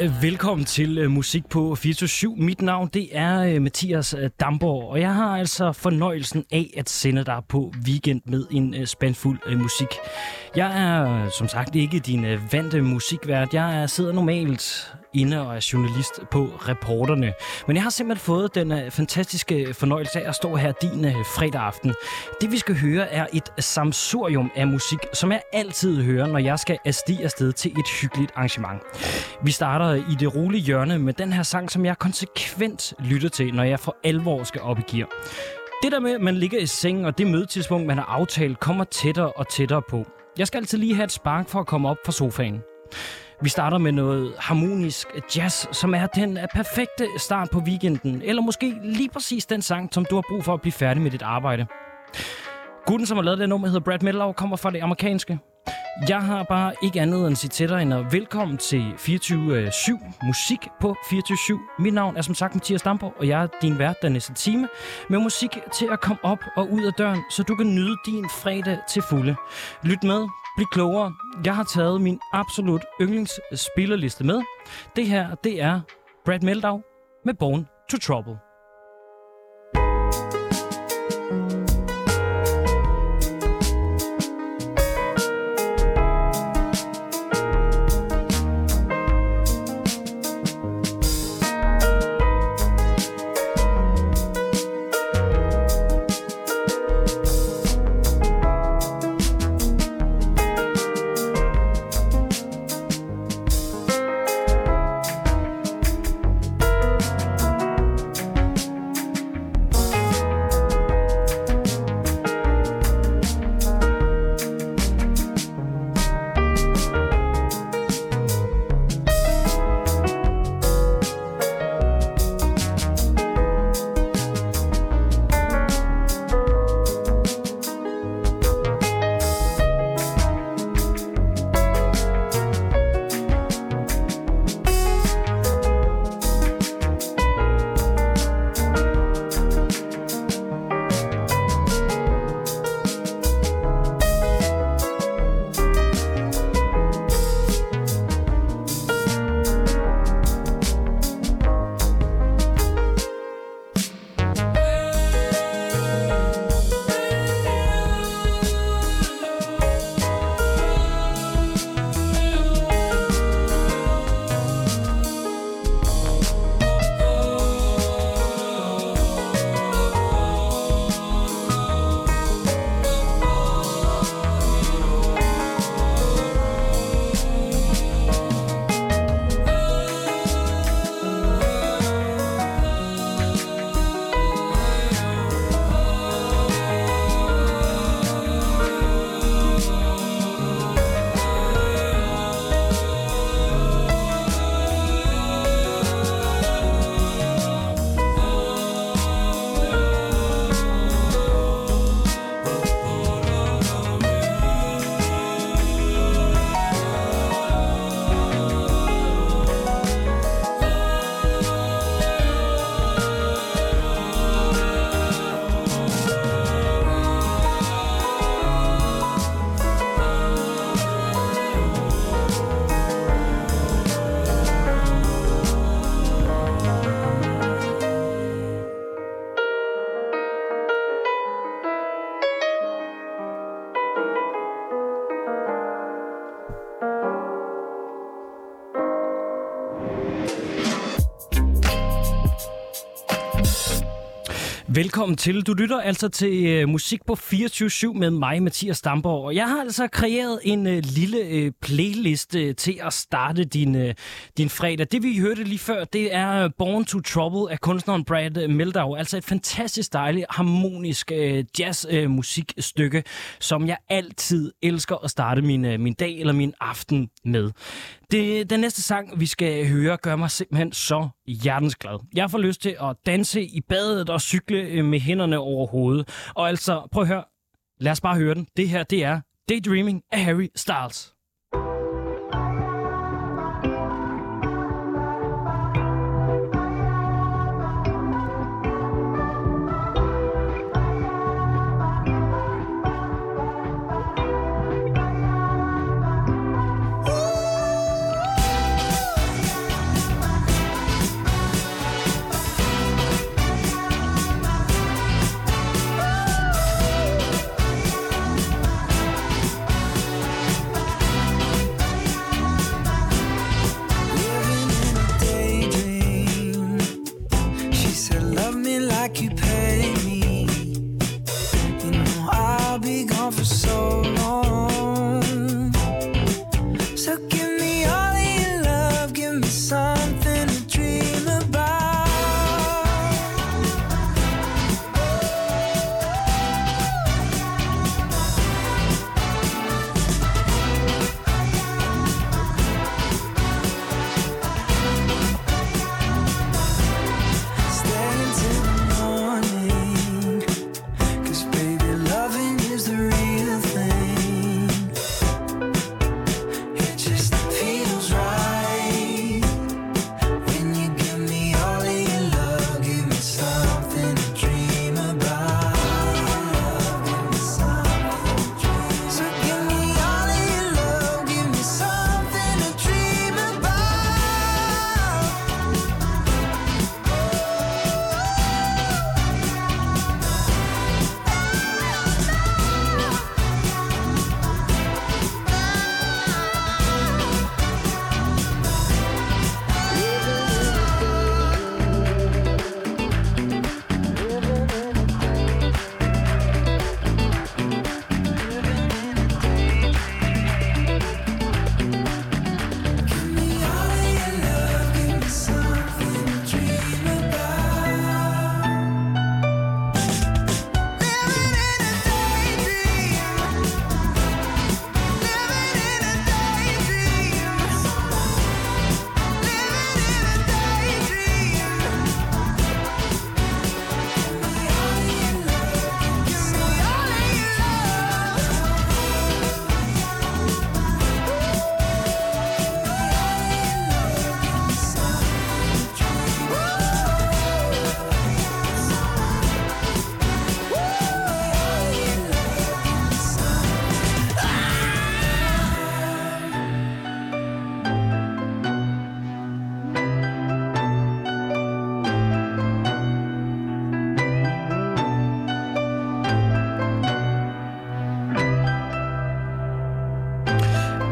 Øh, velkommen til øh, Musik på 24 Mit navn det er øh, Mathias Damborg, og jeg har altså fornøjelsen af at sende dig på weekend med en spandfuld spændfuld musik. Jeg er som sagt ikke din vante musikvært. Jeg er, sidder normalt inde og er journalist på reporterne. Men jeg har simpelthen fået den øh, fantastiske fornøjelse af at stå her din øh, fredag aften. Det vi skal høre er et samsurium af musik, som jeg altid hører, når jeg skal afstige afsted til et hyggeligt arrangement. Vi starter øh, i det rolige hjørne med den her sang, som jeg konsekvent lytter til, når jeg for alvor skal op i gear. Det der med, at man ligger i sengen, og det mødetidspunkt, man har aftalt, kommer tættere og tættere på. Jeg skal altid lige have et spark for at komme op fra sofaen. Vi starter med noget harmonisk jazz, som er den perfekte start på weekenden, eller måske lige præcis den sang, som du har brug for at blive færdig med dit arbejde. Gutten, som har lavet det nummer, hedder Brad Medlow, kommer fra det amerikanske. Jeg har bare ikke andet end at sige til dig end at velkommen til 24-7 Musik på 24-7. Mit navn er som sagt Mathias Damborg, og jeg er din vært den næste time med musik til at komme op og ud af døren, så du kan nyde din fredag til fulde. Lyt med, bliv klogere. Jeg har taget min absolut yndlingsspillerliste med. Det her, det er Brad Meldau med Born to Trouble. Velkommen til. Du lytter altså til uh, musik på 24-7 med mig, Mathias Stamborg. Og jeg har altså kreeret en uh, lille uh, playlist uh, til at starte din, uh, din fredag. Det vi hørte lige før, det er Born to Trouble af kunstneren Brad Meldau. Altså et fantastisk dejligt, harmonisk uh, jazzmusikstykke, uh, som jeg altid elsker at starte min, uh, min dag eller min aften med. Det, den næste sang, vi skal høre, gør mig simpelthen så hjertensglad. Jeg får lyst til at danse i badet og cykle øh, med hænderne over hovedet. Og altså, prøv at høre. Lad os bare høre den. Det her, det er Daydreaming af Harry Styles.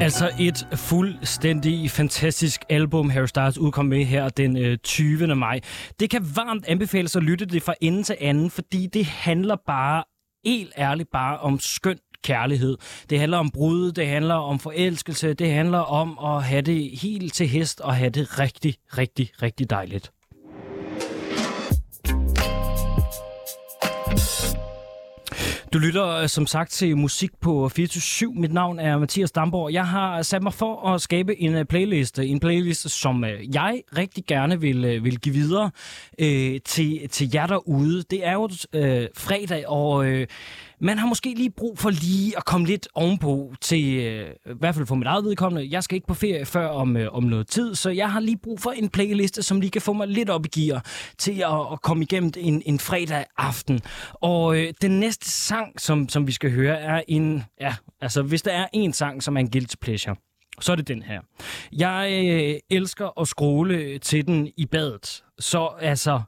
Altså et fuldstændig fantastisk album, Harry Styles udkom med her den øh, 20. Maj. Det kan varmt anbefales at lytte det fra ende til anden, fordi det handler bare, helt ærligt bare om skøn kærlighed. Det handler om brud, det handler om forelskelse, det handler om at have det helt til hest og have det rigtig, rigtig, rigtig dejligt. Du lytter øh, som sagt til musik på 24 Mit navn er Mathias Damborg. Jeg har sat mig for at skabe en øh, playlist. Øh, en playlist, som jeg rigtig gerne vil, vil give videre øh, til, til jer derude. Det er jo øh, fredag, og øh, man har måske lige brug for lige at komme lidt ovenpå til, øh, i hvert fald for mit eget vedkommende. Jeg skal ikke på ferie før om, øh, om noget tid, så jeg har lige brug for en playliste, som lige kan få mig lidt op i gear til at, at komme igennem en, en fredag aften. Og øh, den næste sang, som, som vi skal høre, er en, ja, altså hvis der er en sang, som er en guilty pleasure, så er det den her. Jeg øh, elsker at scrolle til den i badet. Så altså,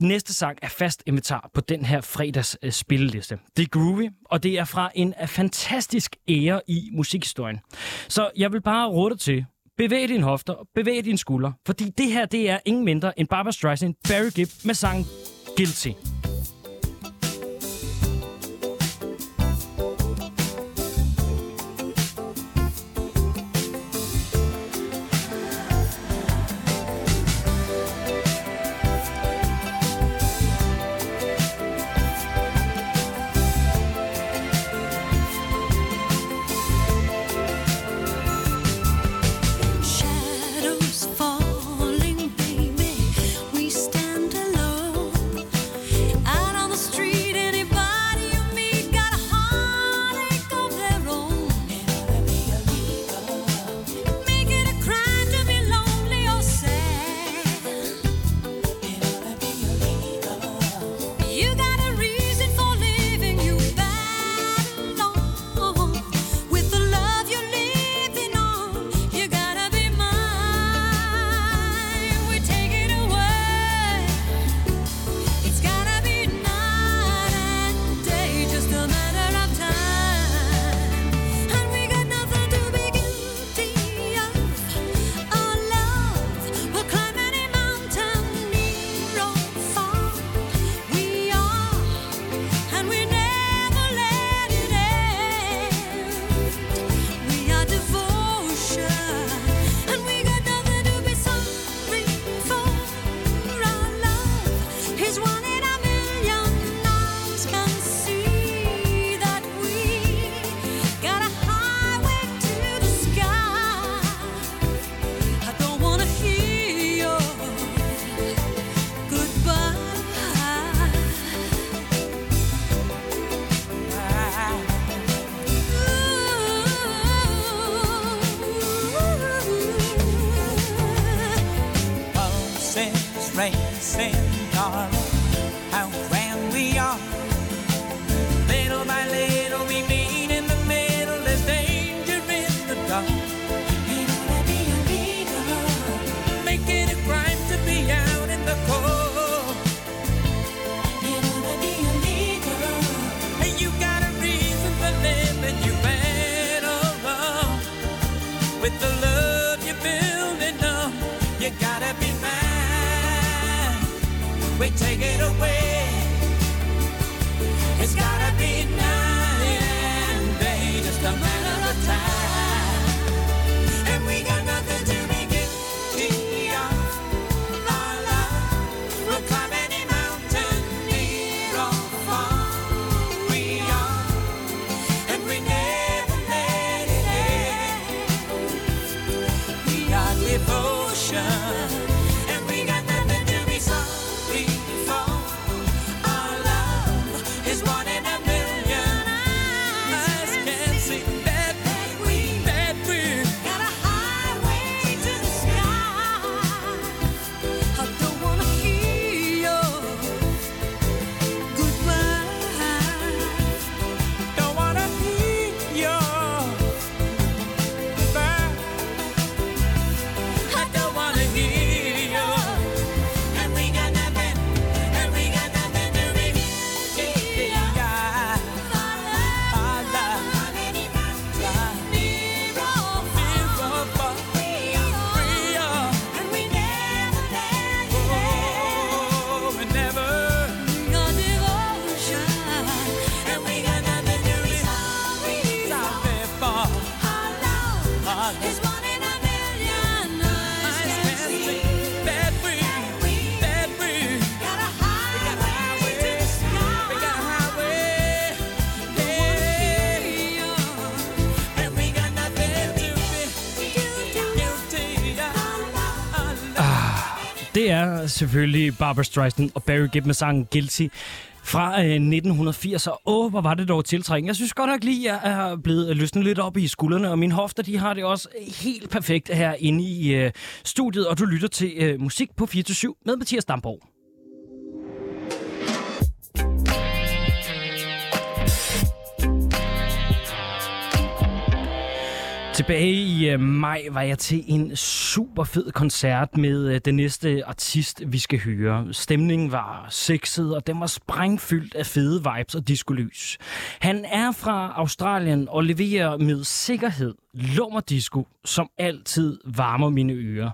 Næste sang er fast inventar på den her fredags øh, spilleliste. Det er groovy, og det er fra en øh, fantastisk ære i musikhistorien. Så jeg vil bare råde til, bevæg dine hofter, bevæg dine skuldre, fordi det her det er ingen mindre end Barbara Streisand, Barry Gibb med sangen Guilty. Det er selvfølgelig Barbara Streisand og Barry Gibb med sangen Guilty fra øh, 1980. Og åh, hvor var det dog tiltrækkende. Jeg synes godt nok lige, at jeg er blevet løsnet lidt op i skuldrene, og mine hofter, de har det også helt perfekt herinde i øh, studiet. Og du lytter til øh, musik på 24 med Mathias Damborg. Tilbage i øh, maj var jeg til en super fed koncert med øh, den næste artist, vi skal høre. Stemningen var sexet, og den var sprængfyldt af fede vibes og discolys. Han er fra Australien og leverer med sikkerhed lummer disco, som altid varmer mine ører.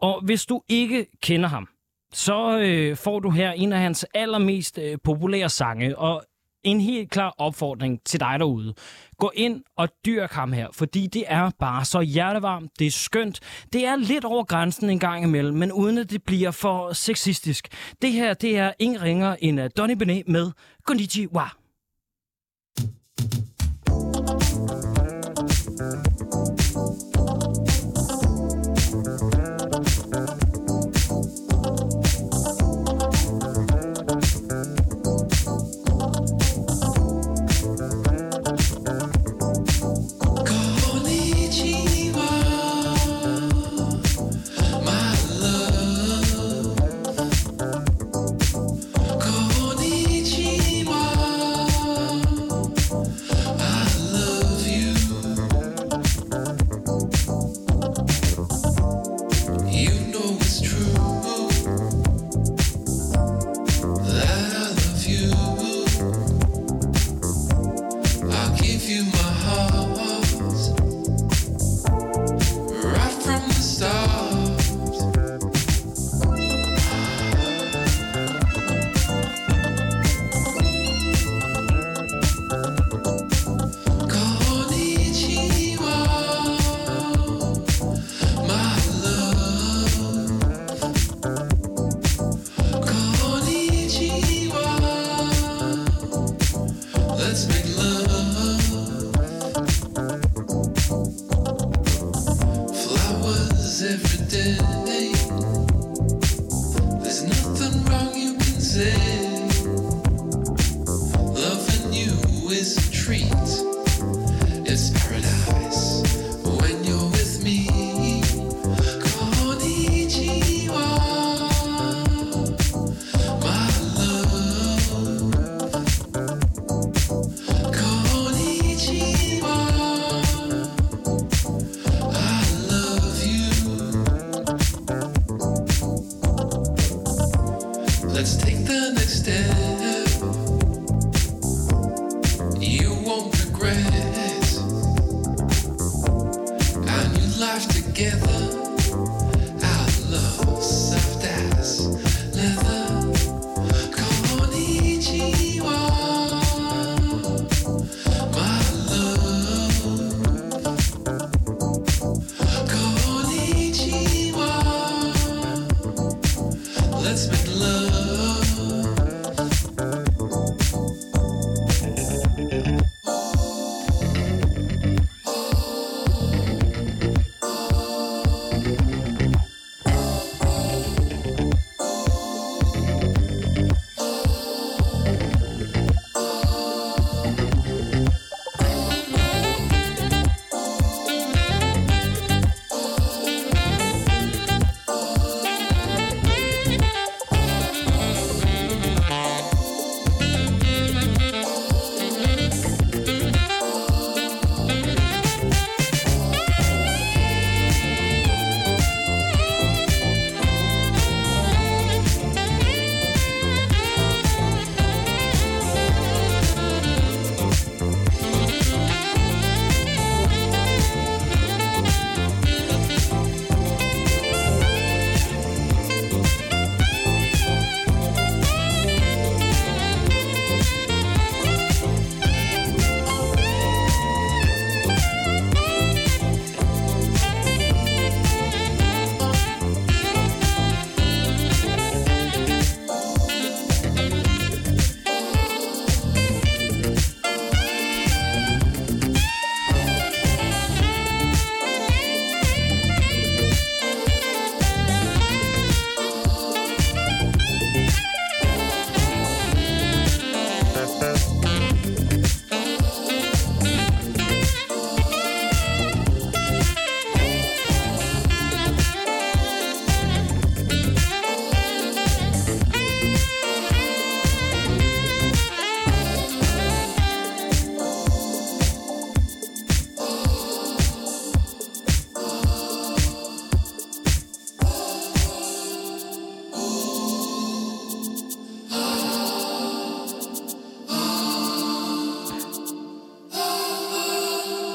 Og hvis du ikke kender ham, så øh, får du her en af hans allermest øh, populære sange, og en helt klar opfordring til dig derude. Gå ind og dyrk ham her, fordi det er bare så hjertevarmt, det er skønt, det er lidt over grænsen en gang imellem, men uden at det bliver for sexistisk. Det her, det er ingen ringer end øh, Donny Benet med Konnichiwa.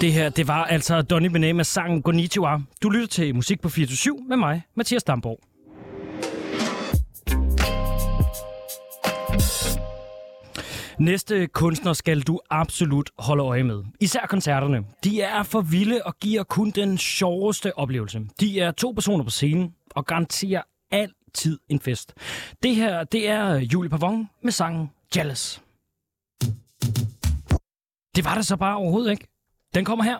Det her, det var altså Donny Benet med sangen Konnichiwa. Du lytter til Musik på 24 med mig, Mathias Damborg. Næste kunstner skal du absolut holde øje med. Især koncerterne. De er for vilde og giver kun den sjoveste oplevelse. De er to personer på scenen og garanterer altid en fest. Det her, det er Julie Pavon med sangen Jealous. Det var det så bare overhovedet ikke. Den kommer her.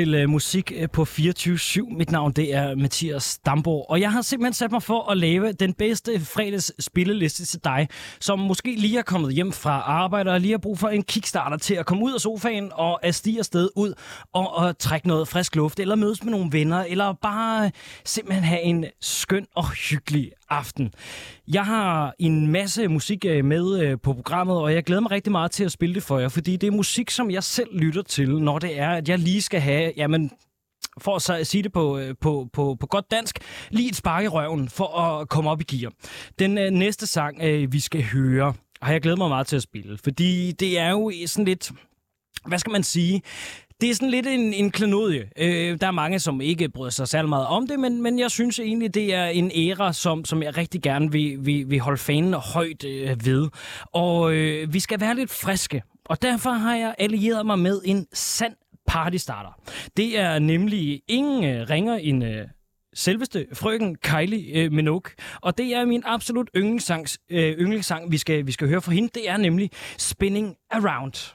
til uh, Musik øh, på 24.7. Mit navn det er Mathias Damborg, og jeg har simpelthen sat mig for at lave den bedste fredags spilleliste til dig, som måske lige er kommet hjem fra arbejde og lige har brug for en kickstarter til at komme ud af sofaen og at stige afsted ud og, og trække noget frisk luft, eller mødes med nogle venner, eller bare simpelthen have en skøn og hyggelig aften. Jeg har en masse musik øh, med øh, på programmet, og jeg glæder mig rigtig meget til at spille det for jer, fordi det er musik, som jeg selv lytter til, når det er, at jeg lige skal have, jamen, for at sige det på, øh, på, på, på godt dansk, lige et spark i røven for at komme op i gear. Den næste sang, vi skal høre, har jeg glædet mig meget til at spille, fordi det er jo sådan lidt, hvad skal man sige, det er sådan lidt en, en klenodie. Øh, der er mange, som ikke bryder sig særlig meget om det, men, men jeg synes egentlig, det er en æra, som, som jeg rigtig gerne vil, vil, vil holde fanen højt øh, ved. Og øh, vi skal være lidt friske. Og derfor har jeg allieret mig med en sand partystarter. Det er nemlig ingen øh, ringer end øh, selveste frøken Kylie øh, Minogue. Og det er min absolut yndlingssang, øh, yndlingssang vi, skal, vi skal høre fra hende. Det er nemlig Spinning Around.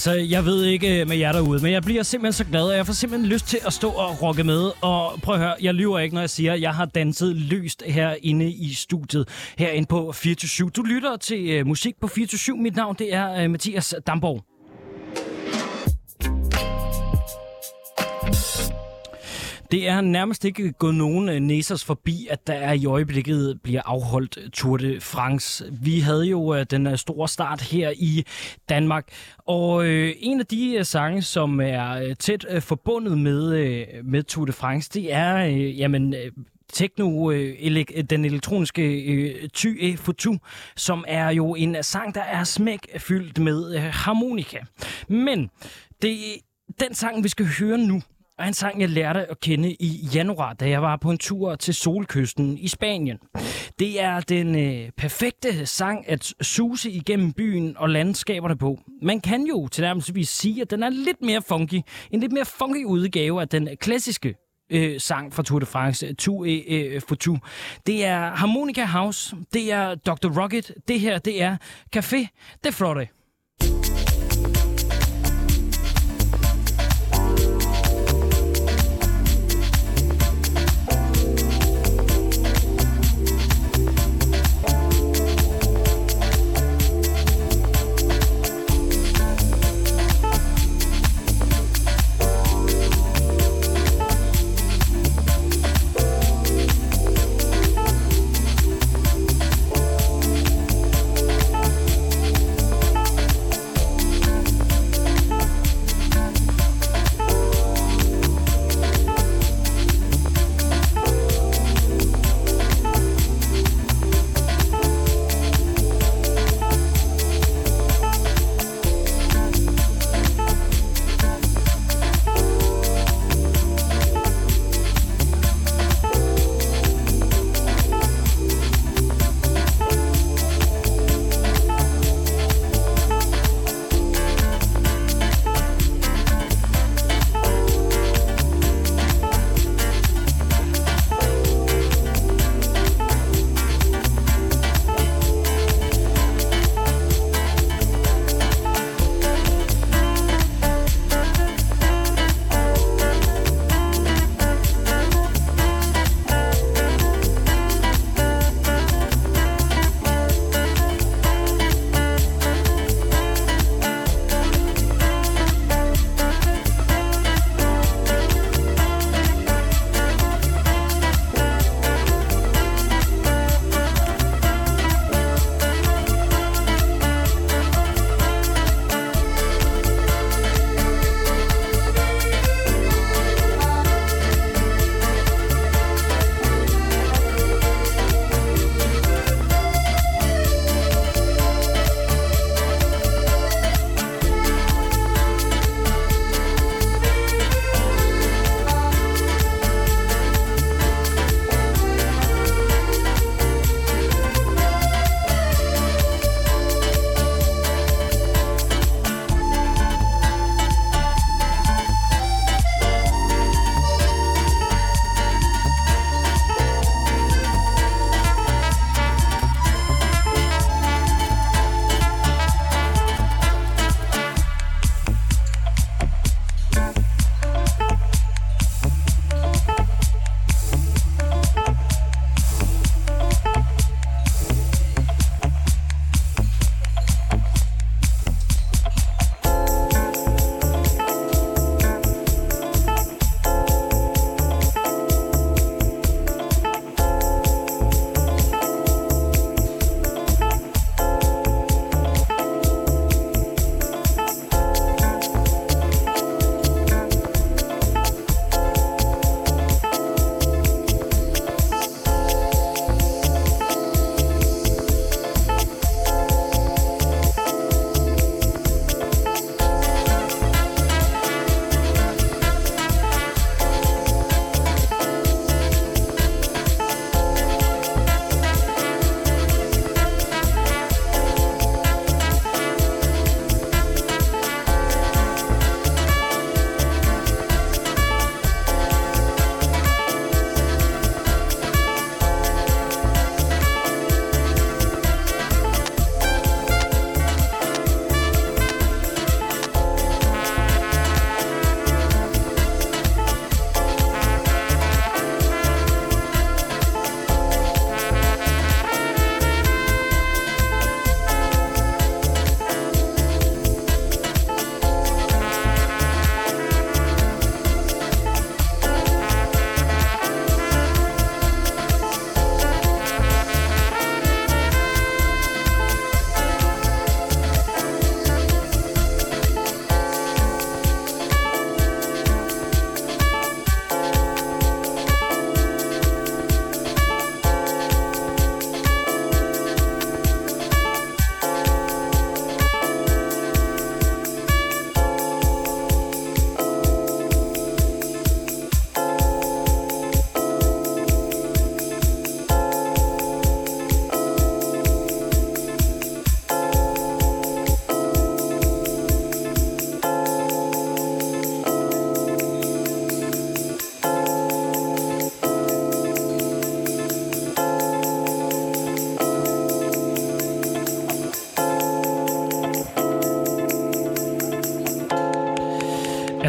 Altså, jeg ved ikke øh, med jer derude, men jeg bliver simpelthen så glad, og jeg får simpelthen lyst til at stå og rocke med. Og prøv at høre, jeg lyver ikke, når jeg siger, at jeg har danset løst herinde i studiet, herinde på 24 Du lytter til uh, musik på 24 Mit navn, det er uh, Mathias Damborg. Det er nærmest ikke gået nogen øh, næsers forbi, at der er i øjeblikket bliver afholdt Tour de France. Vi havde jo øh, den øh, store start her i Danmark, og en af de sange, som er tæt forbundet med, med Tour de France, det er jamen, techno, den elektroniske Ty E Futu, som er jo en sang, der er smæk fyldt med harmonika. Men det, den sang, vi skal høre nu, og en sang, jeg lærte at kende i januar, da jeg var på en tur til solkysten i Spanien. Det er den øh, perfekte sang at suse igennem byen og landskaberne på. Man kan jo tilnærmelsesvis sige, at den er lidt mere funky, en lidt mere funky udgave af den klassiske øh, sang fra Tour de France, Tu et øh, for Tu. Det er Harmonica House, det er Dr. Rocket, det her det er Café de Flore.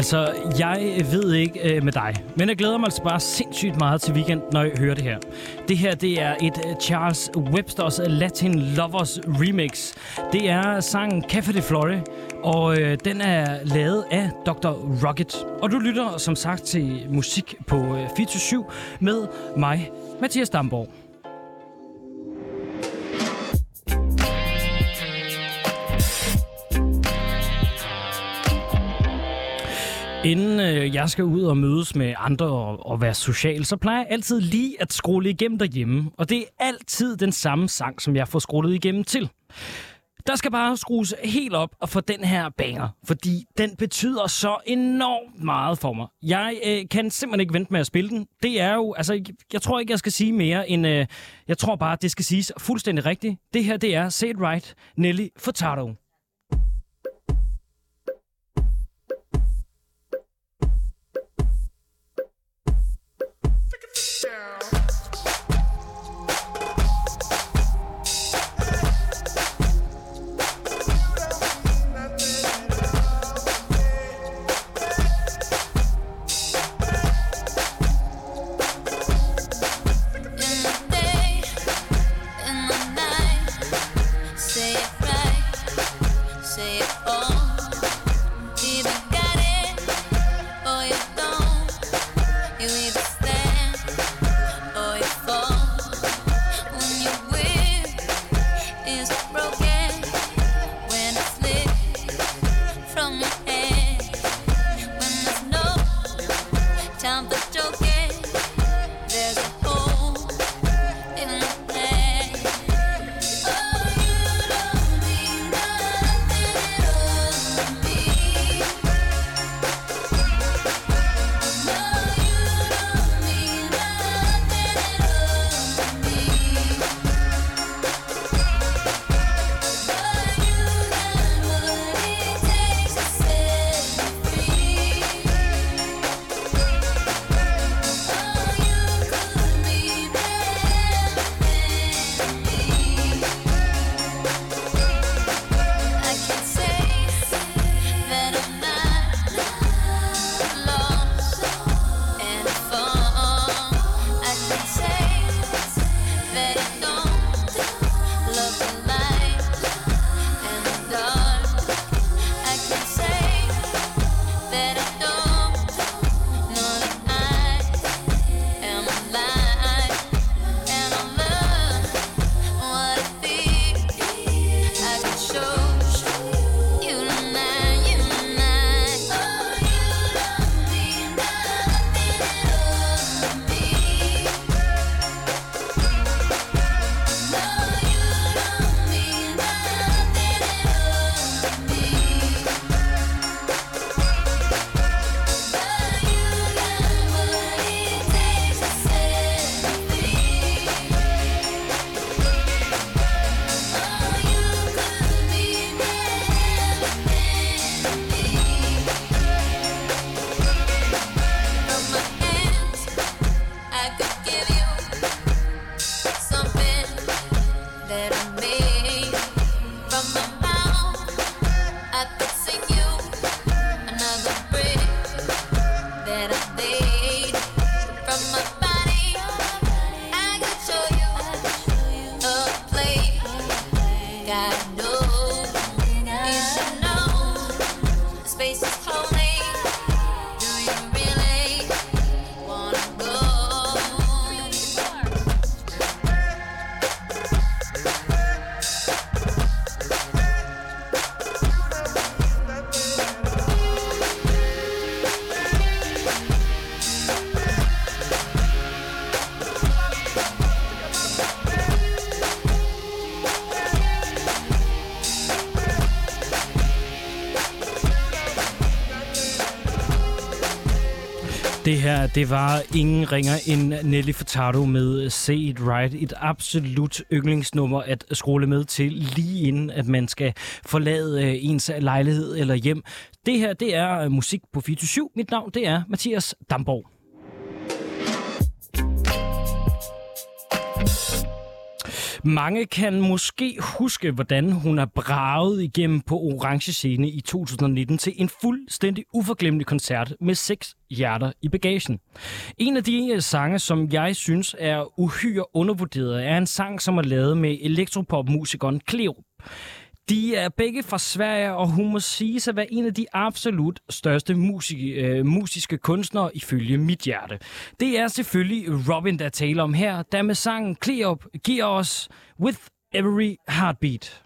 Altså, jeg ved ikke øh, med dig, men jeg glæder mig altså bare sindssygt meget til weekend, når jeg hører det her. Det her, det er et øh, Charles Websters Latin Lovers remix. Det er sangen Café de Flore, og øh, den er lavet af Dr. Rocket. Og du lytter som sagt til musik på øh, 427 med mig, Mathias Damborg. Inden øh, jeg skal ud og mødes med andre og, og være social, så plejer jeg altid lige at scrolle igennem derhjemme. Og det er altid den samme sang, som jeg får scrollet igennem til. Der skal bare skrues helt op og få den her banger, fordi den betyder så enormt meget for mig. Jeg øh, kan simpelthen ikke vente med at spille den. Det er jo, altså, jeg tror ikke, jeg skal sige mere end, øh, jeg tror bare, det skal siges fuldstændig rigtigt. Det her, det er Say It Right, Nelly Furtado. Det her, det var ingen ringer end Nelly Furtado med Say It Right. Et absolut yndlingsnummer at scrolle med til lige inden, at man skal forlade øh, ens lejlighed eller hjem. Det her, det er musik på 24 Mit navn, det er Mathias Damborg. Mange kan måske huske, hvordan hun er braget igennem på orange scene i 2019 til en fuldstændig uforglemmelig koncert med seks hjerter i bagagen. En af de øh, sange, som jeg synes er uhyre undervurderet, er en sang, som er lavet med elektropopmusikeren Cleo. De er begge fra Sverige, og hun må sige at være en af de absolut største musik, øh, musiske kunstnere ifølge mit hjerte. Det er selvfølgelig Robin, der taler om her, der med sangen Cleop giver os With Every Heartbeat.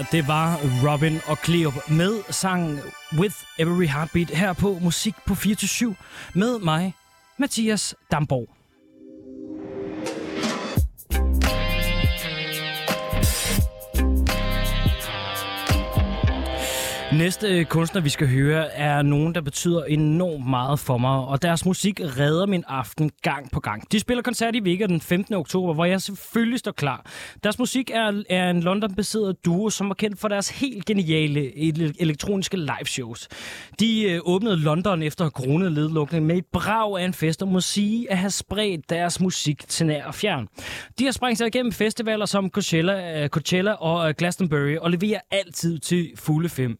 Det det var Robin og Cleo med sangen With Every Heartbeat her på Musik på 4-7 med mig, Mathias Damborg. Næste kunstner, vi skal høre, er nogen, der betyder enormt meget for mig, og deres musik redder min aften gang på gang. De spiller koncert i Vega den 15. oktober, hvor jeg selvfølgelig står klar. Deres musik er, er en London-baseret duo, som er kendt for deres helt geniale elektroniske liveshows. De øh, åbnede London efter corona ledlukning med et brag af en fest, og må sige at have spredt deres musik til nær og fjern. De har sprængt sig igennem festivaler som Coachella, øh, Coachella og øh, Glastonbury, og leverer altid til fulde fem.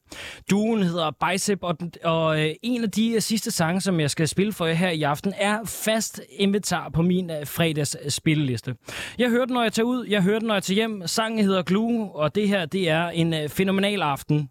Duen hedder Bicep, og, den- og øh, en af de øh, sidste sange, som jeg skal spille for jer her i aften, er fast inventar på min øh, fredags øh, spilleliste. Jeg hører den, når jeg tager ud, jeg hører den, når jeg tager hjem. Sangen hedder Glue, og det her, det er en fænomenal aften.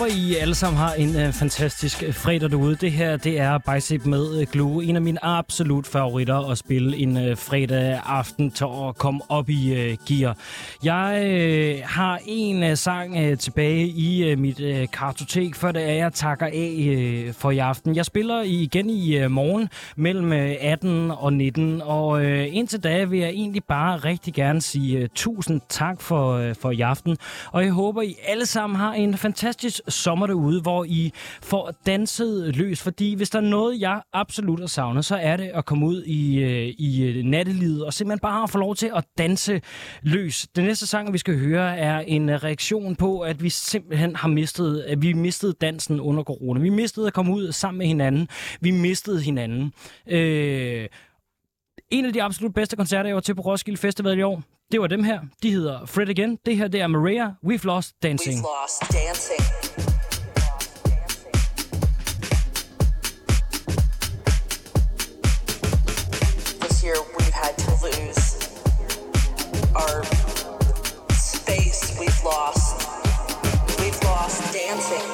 Håber, I alle sammen har en øh, fantastisk øh, fredag derude. Det her, det er Bicep med øh, Glue. En af mine absolut favoritter at spille en øh, fredag aften til at komme op i øh, gear. Jeg øh, har en øh, sang øh, tilbage i øh, mit øh, kartotek, før det er, jeg takker af øh, for i aften. Jeg spiller igen i øh, morgen mellem øh, 18 og 19, og øh, indtil da vil jeg egentlig bare rigtig gerne sige øh, tusind tak for, øh, for i aften. Og jeg håber, I alle sammen har en fantastisk sommer derude, hvor I får danset løs. Fordi hvis der er noget, jeg absolut har savnet, så er det at komme ud i, øh, i øh, nattelivet og simpelthen bare få lov til at danse løs. Den næste sang, vi skal høre, er en øh, reaktion på, at vi simpelthen har mistet, at vi mistede dansen under corona. Vi mistede at komme ud sammen med hinanden. Vi mistede hinanden. Øh, en af de absolut bedste koncerter, jeg var til på Roskilde Festival i år, det var dem her. De hedder Fred Again. Det her, det er Maria. We've Lost Dancing. We've lost dancing. This year we've had to lose our lost. We've lost dancing.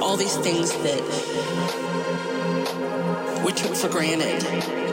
All these things that we took for granted.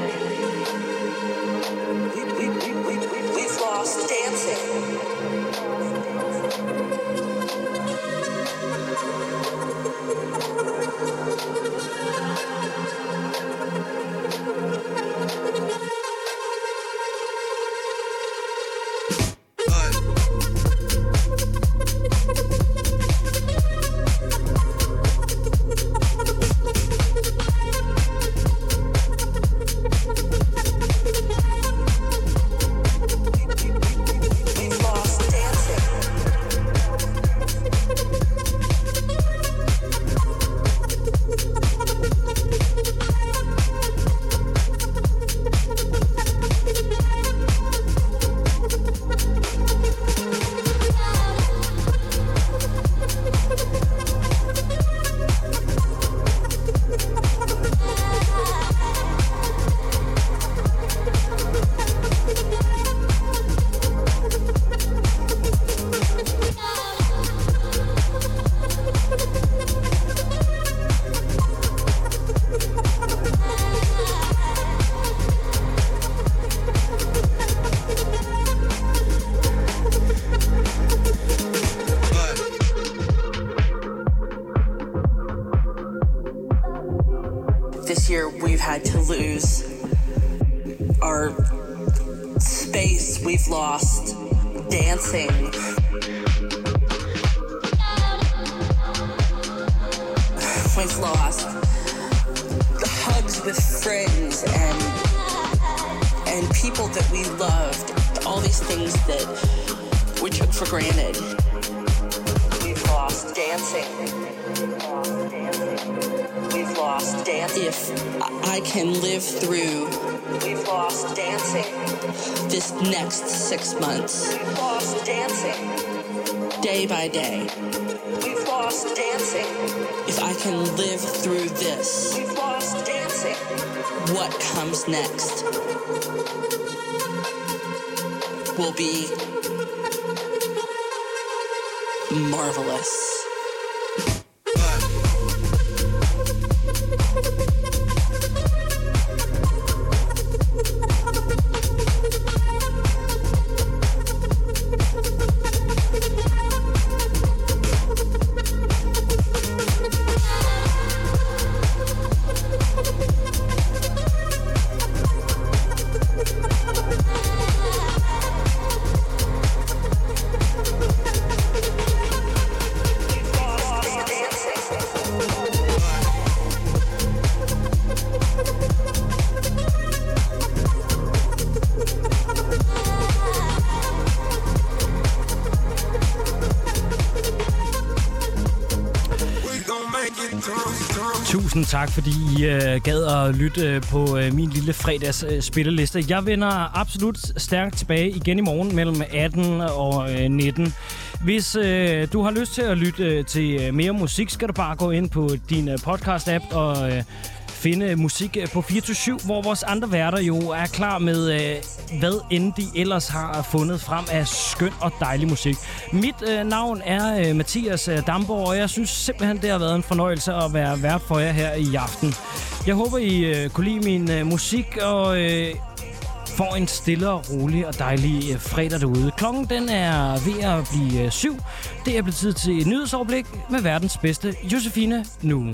Will be marvelous. Tak, fordi I øh, gad at lytte øh, på øh, min lille fredags øh, spilleliste. Jeg vender absolut stærkt tilbage igen i morgen mellem 18 og øh, 19. Hvis øh, du har lyst til at lytte øh, til øh, mere musik, skal du bare gå ind på din øh, podcast-app og øh, finde musik øh, på 24 hvor vores andre værter jo er klar med, øh, hvad end de ellers har fundet frem af skøn og dejlig musik. Mit øh, navn er øh, Mathias øh, Damborg, og jeg synes simpelthen, det har været en fornøjelse at være vært for jer her i aften. Jeg håber, I øh, kunne lide min øh, musik, og øh, får en stille og rolig og dejlig øh, fredag derude. Klokken den er ved at blive øh, syv. Det er blevet tid til et nyhedsoverblik med verdens bedste Josefine nu.